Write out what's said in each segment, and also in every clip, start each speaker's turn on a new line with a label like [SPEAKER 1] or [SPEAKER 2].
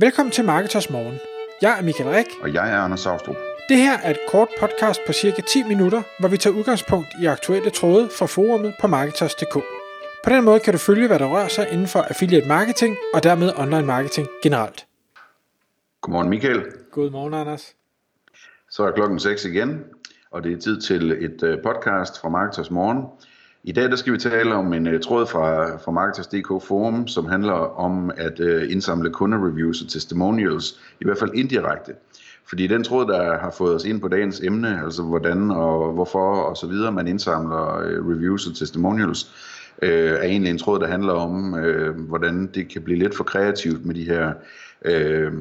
[SPEAKER 1] Velkommen til Marketers Morgen. Jeg er Michael Rik.
[SPEAKER 2] Og jeg er Anders Saustrup.
[SPEAKER 1] Det her er et kort podcast på cirka 10 minutter, hvor vi tager udgangspunkt i aktuelle tråde fra forumet på Marketers.dk. På den måde kan du følge, hvad der rører sig inden for affiliate marketing og dermed online marketing generelt.
[SPEAKER 2] Godmorgen Michael.
[SPEAKER 1] Godmorgen Anders.
[SPEAKER 2] Så er klokken 6 igen, og det er tid til et øh, podcast fra Marketers Morgen. I dag der skal vi tale om en uh, tråd fra, fra Marketers.dk Forum, som handler om at uh, indsamle kundereviews og testimonials, i hvert fald indirekte. Fordi den tråd, der har fået os ind på dagens emne, altså hvordan og hvorfor og så videre, man indsamler uh, reviews og testimonials, uh, er egentlig en tråd, der handler om, uh, hvordan det kan blive lidt for kreativt med de her, uh,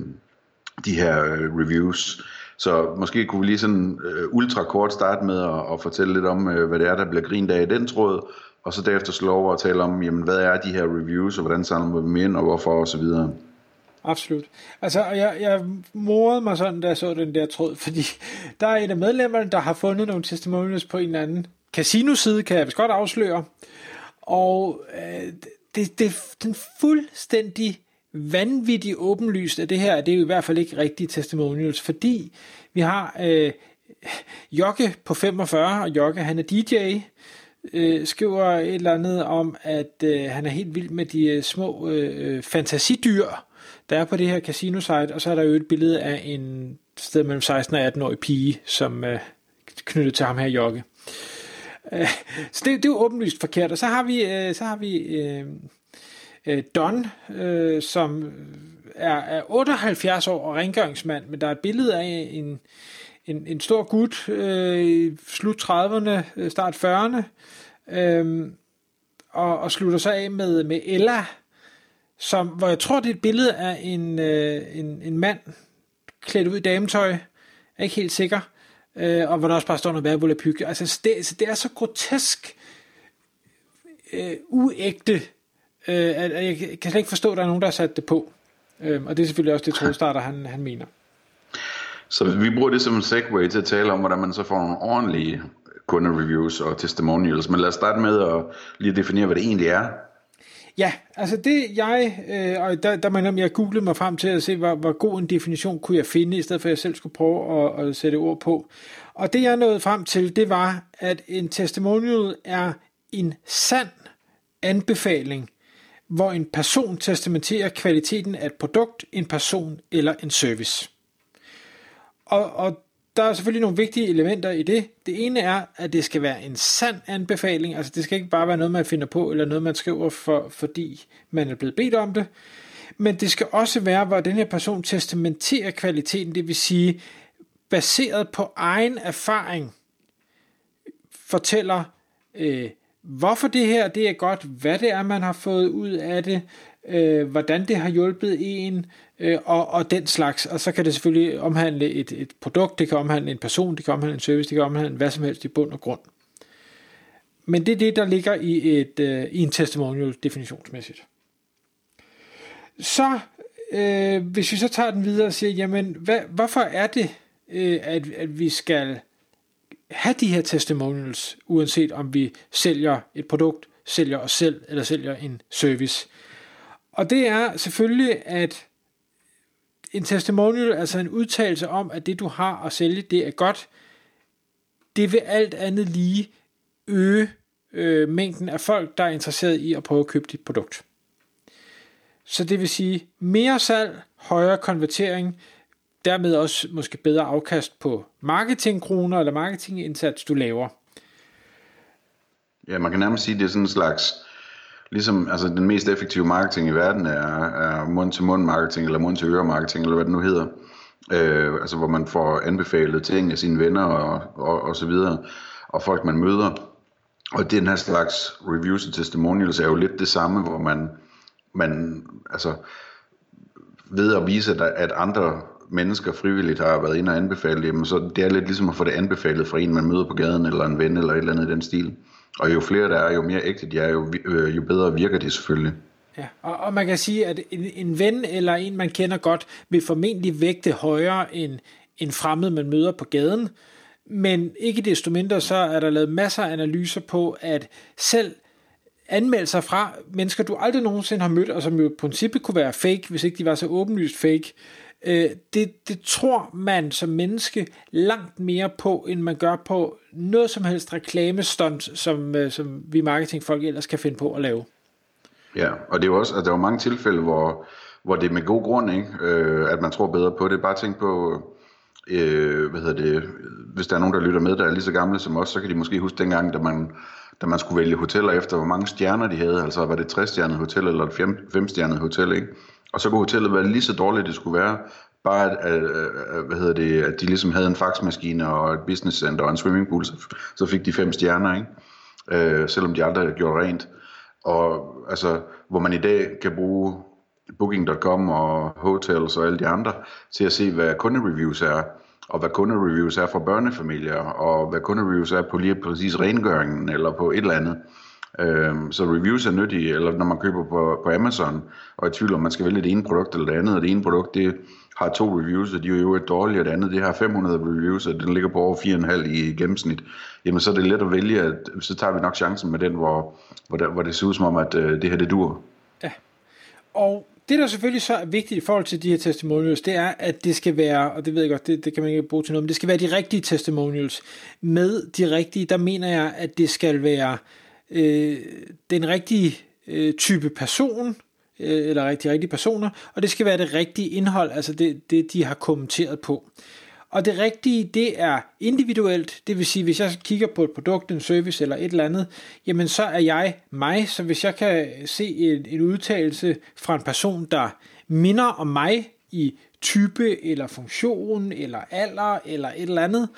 [SPEAKER 2] de her reviews. Så måske kunne vi lige sådan øh, ultra kort starte med at, at fortælle lidt om, øh, hvad det er, der bliver grint af i den tråd, og så derefter slå over og tale om, jamen, hvad er de her reviews, og hvordan samler vi dem ind, og hvorfor, og så videre.
[SPEAKER 1] Absolut. Altså, jeg, jeg morede mig sådan, da jeg så den der tråd, fordi der er en af medlemmerne, der har fundet nogle testimonials på en eller anden casino-side, kan jeg vist godt afsløre. Og øh, det, det, den fuldstændig vanvittigt åbenlyst, at det her det er jo i hvert fald ikke rigtige testimonials, fordi vi har øh, Jokke på 45, og Jokke han er DJ, øh, skriver et eller andet om, at øh, han er helt vild med de øh, små øh, fantasidyr, der er på det her casino-site, og så er der jo et billede af en sted mellem 16 og 18 årig pige, som øh, knyttet til ham her Jokke. Øh, så det, det er jo åbenlyst forkert, og så har vi, øh, så har vi øh, øh, Don, øh, som er, er 78 år og rengøringsmand, men der er et billede af en, en, en stor gut, øh, slut 30'erne, øh, start 40'erne, øh, og, og slutter sig af med, med Ella, som, hvor jeg tror, det er et billede af en, øh, en, en mand klædt ud i dametøj, jeg er ikke helt sikker, øh, og hvor der også bare står noget værvolapyg. Altså, det, det er så grotesk øh, uægte, øh, at, jeg kan slet ikke forstå, at der er nogen, der har sat det på. Øh, og det er selvfølgelig også det trodstarter, han, han mener.
[SPEAKER 2] Så vi bruger det som en segue til at tale om, hvordan man så får nogle ordentlige kundereviews og testimonials. Men lad os starte med at lige definere, hvad det egentlig er.
[SPEAKER 1] Ja, altså det jeg, øh, og der, der mener jeg googlede mig frem til at se, hvor, hvor god en definition kunne jeg finde, i stedet for at jeg selv skulle prøve at, at sætte ord på. Og det jeg nåede frem til, det var, at en testimonial er en sand anbefaling, hvor en person testamenterer kvaliteten af et produkt, en person eller en service. Og, og der er selvfølgelig nogle vigtige elementer i det. Det ene er, at det skal være en sand anbefaling, altså det skal ikke bare være noget, man finder på, eller noget, man skriver, for, fordi man er blevet bedt om det. Men det skal også være, hvor den her person testamenterer kvaliteten, det vil sige, baseret på egen erfaring, fortæller, øh, hvorfor det her det er godt, hvad det er, man har fået ud af det, øh, hvordan det har hjulpet en, øh, og, og den slags. Og så kan det selvfølgelig omhandle et, et produkt, det kan omhandle en person, det kan omhandle en service, det kan omhandle hvad som helst i bund og grund. Men det er det, der ligger i, et, øh, i en testimonial definitionsmæssigt. Så øh, hvis vi så tager den videre og siger, jamen hvad, hvorfor er det, øh, at, at vi skal have de her testimonials, uanset om vi sælger et produkt, sælger os selv eller sælger en service. Og det er selvfølgelig, at en testimonial, altså en udtalelse om, at det du har at sælge, det er godt, det vil alt andet lige øge øh, mængden af folk, der er interesseret i at prøve at købe dit produkt. Så det vil sige mere salg, højere konvertering, dermed også måske bedre afkast på marketingkroner eller marketingindsats, du laver.
[SPEAKER 2] Ja, man kan nærmest sige, at det er sådan en slags ligesom altså den mest effektive marketing i verden er, er mund-til-mund marketing, eller mund-til-øre marketing, eller hvad det nu hedder. Øh, altså hvor man får anbefalet ting af sine venner og, og, og så videre, og folk man møder. Og den her slags reviews og testimonials er jo lidt det samme, hvor man, man altså ved at vise, at, at andre mennesker frivilligt har været inde og anbefale dem, så det er lidt ligesom at få det anbefalet fra en, man møder på gaden, eller en ven, eller et eller andet i den stil. Og jo flere der er, jo mere ægte de er, jo, øh, jo bedre virker de selvfølgelig.
[SPEAKER 1] Ja, og, og man kan sige, at en, en ven eller en, man kender godt, vil formentlig vægte højere end en fremmed, man møder på gaden. Men ikke desto mindre, så er der lavet masser af analyser på, at selv anmeldelser fra mennesker, du aldrig nogensinde har mødt, og som jo i princippet kunne være fake, hvis ikke de var så åbenlyst fake, øh, det, det tror man som menneske langt mere på, end man gør på noget som helst reklamestunt, som, øh, som vi marketingfolk ellers kan finde på at lave.
[SPEAKER 2] Ja, og det er jo også, at der er jo mange tilfælde, hvor, hvor det er med god grund, ikke? Øh, at man tror bedre på det. Bare tænk på, øh, hvad hedder det, hvis der er nogen, der lytter med, der er lige så gamle som os, så kan de måske huske dengang, da man, da man skulle vælge hoteller efter, hvor mange stjerner de havde. Altså var det 60-stjernet hotel eller et 5-stjernet hotel, ikke? Og så kunne hotellet være lige så dårligt, det skulle være. Bare at, at, at, hvad hedder det, at de ligesom havde en faxmaskine og et business center og en swimmingpool, så, så fik de fem stjerner, ikke? Øh, selvom de aldrig havde gjort rent. Og altså, hvor man i dag kan bruge Booking.com og Hotels og alle de andre til at se, hvad kundereviews er, og hvad kundereviews er for børnefamilier, og hvad kundereviews er på lige præcis rengøringen eller på et eller andet. Øhm, så reviews er nyttige, eller når man køber på, på Amazon, og i tvivl om man skal vælge det ene produkt eller det andet, og det ene produkt det har to reviews, og de er jo et dårligt, og det andet det har 500 reviews, og den ligger på over 4,5 i gennemsnit, jamen så er det let at vælge, at så tager vi nok chancen med den, hvor, hvor, der, hvor det ser ud som om, at øh, det her det dur.
[SPEAKER 1] Ja, og det, der selvfølgelig så er vigtigt i forhold til de her testimonials, det er, at det skal være, og det ved jeg godt, det, det kan man ikke bruge til noget, men det skal være de rigtige testimonials. Med de rigtige, der mener jeg, at det skal være øh, den rigtige øh, type person, øh, eller rigtig rigtige personer, og det skal være det rigtige indhold, altså det, det de har kommenteret på. Og det rigtige, det er individuelt, det vil sige, hvis jeg kigger på et produkt, en service eller et eller andet, jamen så er jeg mig, så hvis jeg kan se en, en udtalelse fra en person, der minder om mig i type eller funktion eller alder eller et eller andet,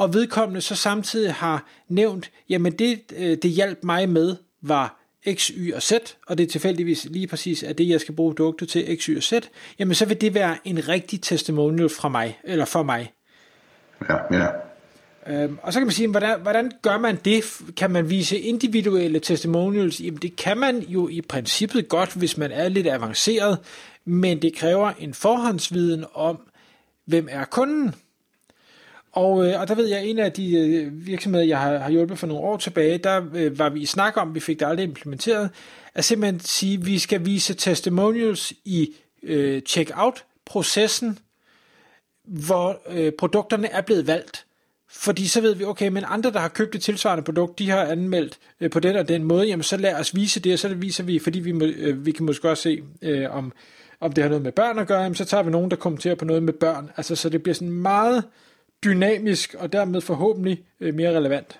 [SPEAKER 1] og vedkommende så samtidig har nævnt, jamen det, øh, det hjalp mig med, var X, Y og Z, og det er tilfældigvis lige præcis at det, jeg skal bruge produktet til X, Y og Z, jamen så vil det være en rigtig testimonial fra mig, eller for mig.
[SPEAKER 2] Ja, ja.
[SPEAKER 1] Øhm, og så kan man sige, hvordan, hvordan gør man det? Kan man vise individuelle testimonials? Jamen det kan man jo i princippet godt, hvis man er lidt avanceret, men det kræver en forhåndsviden om, hvem er kunden. Og, øh, og der ved jeg, en af de øh, virksomheder, jeg har, har hjulpet for nogle år tilbage, der øh, var vi i snak om, vi fik det aldrig implementeret, at simpelthen sige, at vi skal vise testimonials i øh, check-out-processen, hvor øh, produkterne er blevet valgt. Fordi så ved vi, okay, men andre, der har købt et tilsvarende produkt, de har anmeldt øh, på den og den måde, jamen så lad os vise det, og så det viser vi, fordi vi, må, øh, vi kan måske også se, øh, om, om det har noget med børn at gøre, jamen så tager vi nogen, der kommenterer på noget med børn. Altså, så det bliver sådan meget dynamisk, og dermed forhåbentlig øh, mere relevant.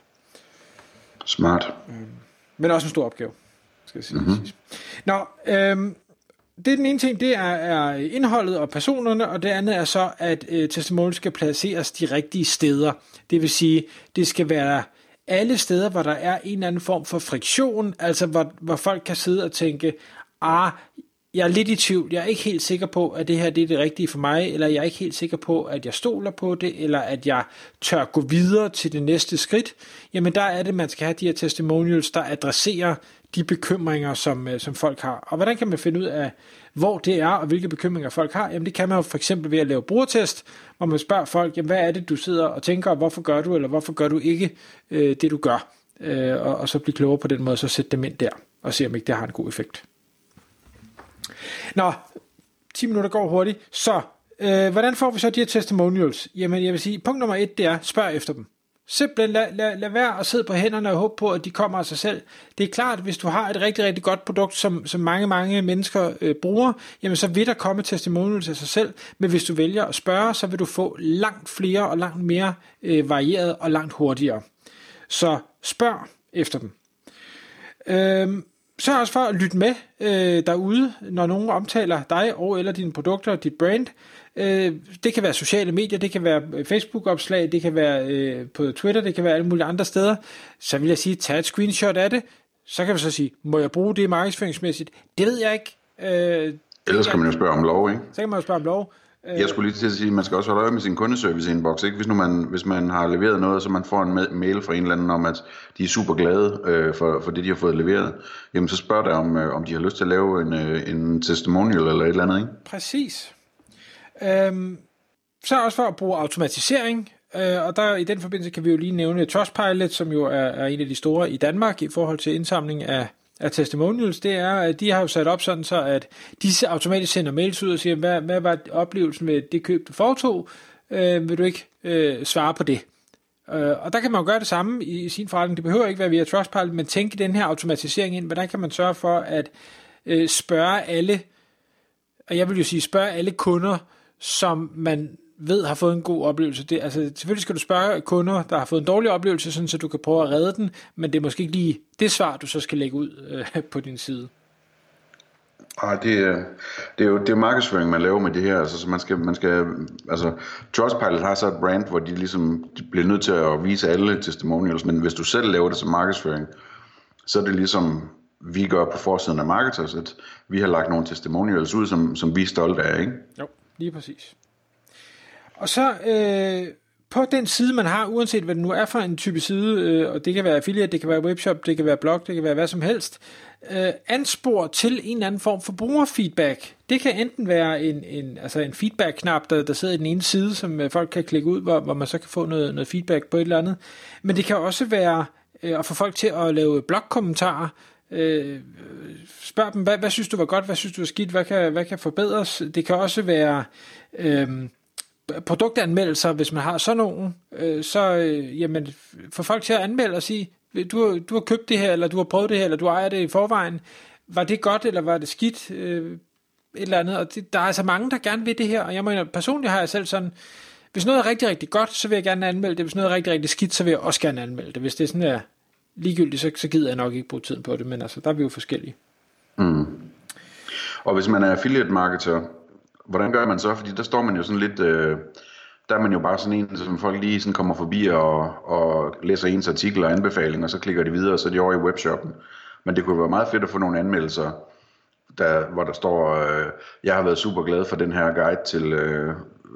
[SPEAKER 2] Smart.
[SPEAKER 1] Øh, men også en stor opgave, skal jeg sige. Mm-hmm. Nå, øh, det er den ene ting, det er, er indholdet og personerne, og det andet er så, at øh, testimonial skal placeres de rigtige steder. Det vil sige, det skal være alle steder, hvor der er en eller anden form for friktion, altså hvor, hvor folk kan sidde og tænke, ah, jeg er lidt i tvivl, jeg er ikke helt sikker på, at det her det er det rigtige for mig, eller jeg er ikke helt sikker på, at jeg stoler på det, eller at jeg tør gå videre til det næste skridt, jamen der er det, man skal have de her testimonials, der adresserer de bekymringer, som, øh, som folk har. Og hvordan kan man finde ud af, hvor det er, og hvilke bekymringer folk har? Jamen det kan man jo for eksempel ved at lave brugertest, hvor man spørger folk, jamen hvad er det, du sidder og tænker, og hvorfor gør du, eller hvorfor gør du ikke øh, det, du gør? Øh, og, og så blive klogere på den måde, så sætte dem ind der, og se om ikke det har en god effekt. Nå, 10 minutter går hurtigt. Så, øh, hvordan får vi så de her testimonials? Jamen, jeg vil sige, punkt nummer et, det er, spørg efter dem. Simpelthen lad, lad, lad være at sidde på hænderne og håbe på, at de kommer af sig selv. Det er klart, at hvis du har et rigtig, rigtig godt produkt, som, som mange, mange mennesker øh, bruger, jamen så vil der komme testimonials af sig selv. Men hvis du vælger at spørge, så vil du få langt flere og langt mere øh, varieret og langt hurtigere. Så spørg efter dem. Øhm, Sørg også for at lytte med øh, derude, når nogen omtaler dig og eller dine produkter og dit brand. Øh, det kan være sociale medier, det kan være øh, Facebook-opslag, det kan være øh, på Twitter, det kan være alle mulige andre steder. Så vil jeg sige, tag et screenshot af det. Så kan vi så sige, må jeg bruge det markedsføringsmæssigt? Det ved jeg ikke. Øh,
[SPEAKER 2] Ellers kan man jo spørge om lov, ikke?
[SPEAKER 1] Så kan man jo spørge om lov.
[SPEAKER 2] Jeg skulle lige til at sige, at man skal også holde øje med sin kundeservice inbox. Ikke? Hvis, nu man, hvis man har leveret noget, så man får en mail fra en eller anden om, at de er super glade øh, for, for det, de har fået leveret, jamen så spørg dig, om, øh, om de har lyst til at lave en, øh, en testimonial eller et eller andet. Ikke?
[SPEAKER 1] Præcis. Øhm, så også for at bruge automatisering, øh, og der i den forbindelse kan vi jo lige nævne Trustpilot, som jo er, er en af de store i Danmark i forhold til indsamling af, af testimonials, det er, at de har jo sat op sådan, så at de automatisk sender mails ud og siger, hvad, hvad var oplevelsen med det køb, du foretog? Øh, vil du ikke øh, svare på det? Øh, og der kan man jo gøre det samme i, i sin forretning. Det behøver ikke være via Trustpilot, men tænke den her automatisering ind. Hvordan kan man sørge for at øh, spørge alle, og jeg vil jo sige spørge alle kunder, som man ved har fået en god oplevelse. Det, altså, selvfølgelig skal du spørge kunder, der har fået en dårlig oplevelse, sådan, så du kan prøve at redde den, men det er måske ikke lige det svar, du så skal lægge ud øh, på din side.
[SPEAKER 2] Ah, det, det, er jo, det er markedsføring, man laver med det her. Altså, så man skal, man skal, altså, Trustpilot har så et brand, hvor de ligesom de bliver nødt til at vise alle testimonials, men hvis du selv laver det som markedsføring, så er det ligesom vi gør på forsiden af Marketers, at vi har lagt nogle testimonials ud, som, som vi er stolte af, ikke?
[SPEAKER 1] Jo, lige præcis. Og så øh, på den side, man har, uanset hvad det nu er for en type side, øh, og det kan være affiliate, det kan være webshop, det kan være blog, det kan være hvad som helst, øh, anspor til en eller anden form for brugerfeedback. Det kan enten være en, en, altså en feedback-knap, der, der sidder i den ene side, som øh, folk kan klikke ud, hvor, hvor man så kan få noget, noget feedback på et eller andet. Men det kan også være øh, at få folk til at lave blogkommentarer, øh, spørg dem, hvad, hvad synes du var godt, hvad synes du var skidt, hvad kan, hvad kan forbedres. Det kan også være... Øh, produktanmeldelser, hvis man har sådan nogen, øh, så øh, jamen, få folk til at anmelde og sige, du, du har købt det her, eller du har prøvet det her, eller du ejer det i forvejen. Var det godt, eller var det skidt? Øh, et eller andet. Og det, der er altså mange, der gerne vil det her, og jeg mener, personligt har jeg selv sådan, hvis noget er rigtig, rigtig godt, så vil jeg gerne anmelde det. Hvis noget er rigtig, rigtig skidt, så vil jeg også gerne anmelde det. Hvis det er sådan er ligegyldigt, så, så gider jeg nok ikke bruge tiden på det, men altså, der er vi jo forskellige.
[SPEAKER 2] Mm. Og hvis man er affiliate marketer, hvordan gør man så? Fordi der står man jo sådan lidt... Øh, der er man jo bare sådan en, som folk lige sådan kommer forbi og, og læser ens artikler og anbefalinger, og så klikker de videre, og så er de over i webshoppen. Men det kunne være meget fedt at få nogle anmeldelser, der, hvor der står, øh, jeg har været super glad for den her guide til, øh,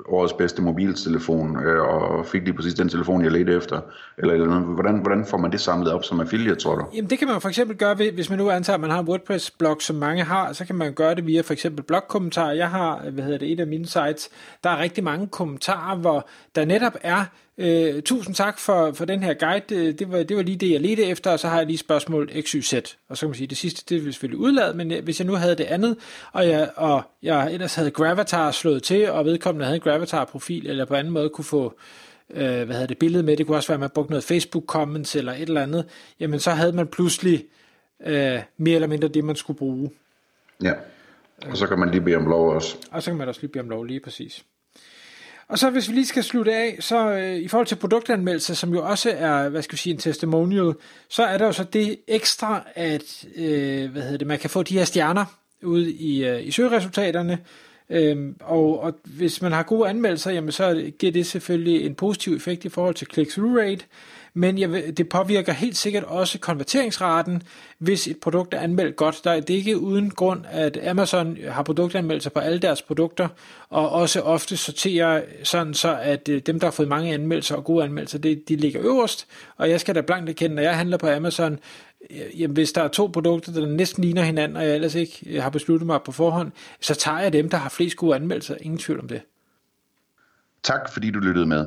[SPEAKER 2] årets bedste mobiltelefon, øh, og fik lige præcis den telefon, jeg ledte efter? Eller, eller hvordan, hvordan får man det samlet op som affiliate, tror du?
[SPEAKER 1] Jamen det kan man for eksempel gøre, ved, hvis man nu antager, at man har en WordPress-blog, som mange har, så kan man gøre det via for eksempel blogkommentarer. Jeg har, øh, hvad hedder det, et af mine sites, der er rigtig mange kommentarer, hvor der netop er Øh, tusind tak for, for den her guide. Det var, det var lige det, jeg ledte efter, og så har jeg lige spørgsmål XYZ. Og så kan man sige, det sidste, det vil selvfølgelig udlade, men hvis jeg nu havde det andet, og jeg, og jeg ellers havde Gravatar slået til, og vedkommende havde en Gravatar-profil, eller på anden måde kunne få øh, hvad hedder det, billede med, det kunne også være, at man brugte noget Facebook-comments eller et eller andet, jamen så havde man pludselig øh, mere eller mindre det, man skulle bruge.
[SPEAKER 2] Ja, og så kan man lige bede om lov også.
[SPEAKER 1] Og så kan man også lige bede om lov, lige præcis. Og så hvis vi lige skal slutte af, så øh, i forhold til produktanmeldelse, som jo også er, hvad skal vi sige, en testimonial, så er der jo så det ekstra, at øh, hvad hedder det, man kan få de her stjerner ud i, øh, i søgeresultaterne, Øhm, og, og hvis man har gode anmeldelser, jamen så giver det selvfølgelig en positiv effekt i forhold til click-through rate, men jeg vil, det påvirker helt sikkert også konverteringsraten, hvis et produkt er anmeldt godt. Der, det er ikke uden grund, at Amazon har produktanmeldelser på alle deres produkter, og også ofte sorterer sådan så, at øh, dem, der har fået mange anmeldelser og gode anmeldelser, det, de ligger øverst, og jeg skal da blankt erkende, når jeg handler på Amazon, øh, jamen hvis der er to produkter, der næsten ligner hinanden, og jeg ellers ikke øh, har besluttet mig på forhånd, så tager jeg dem, der har flest gode anmeldelser. Ingen tvivl om det.
[SPEAKER 2] Tak fordi du lyttede med.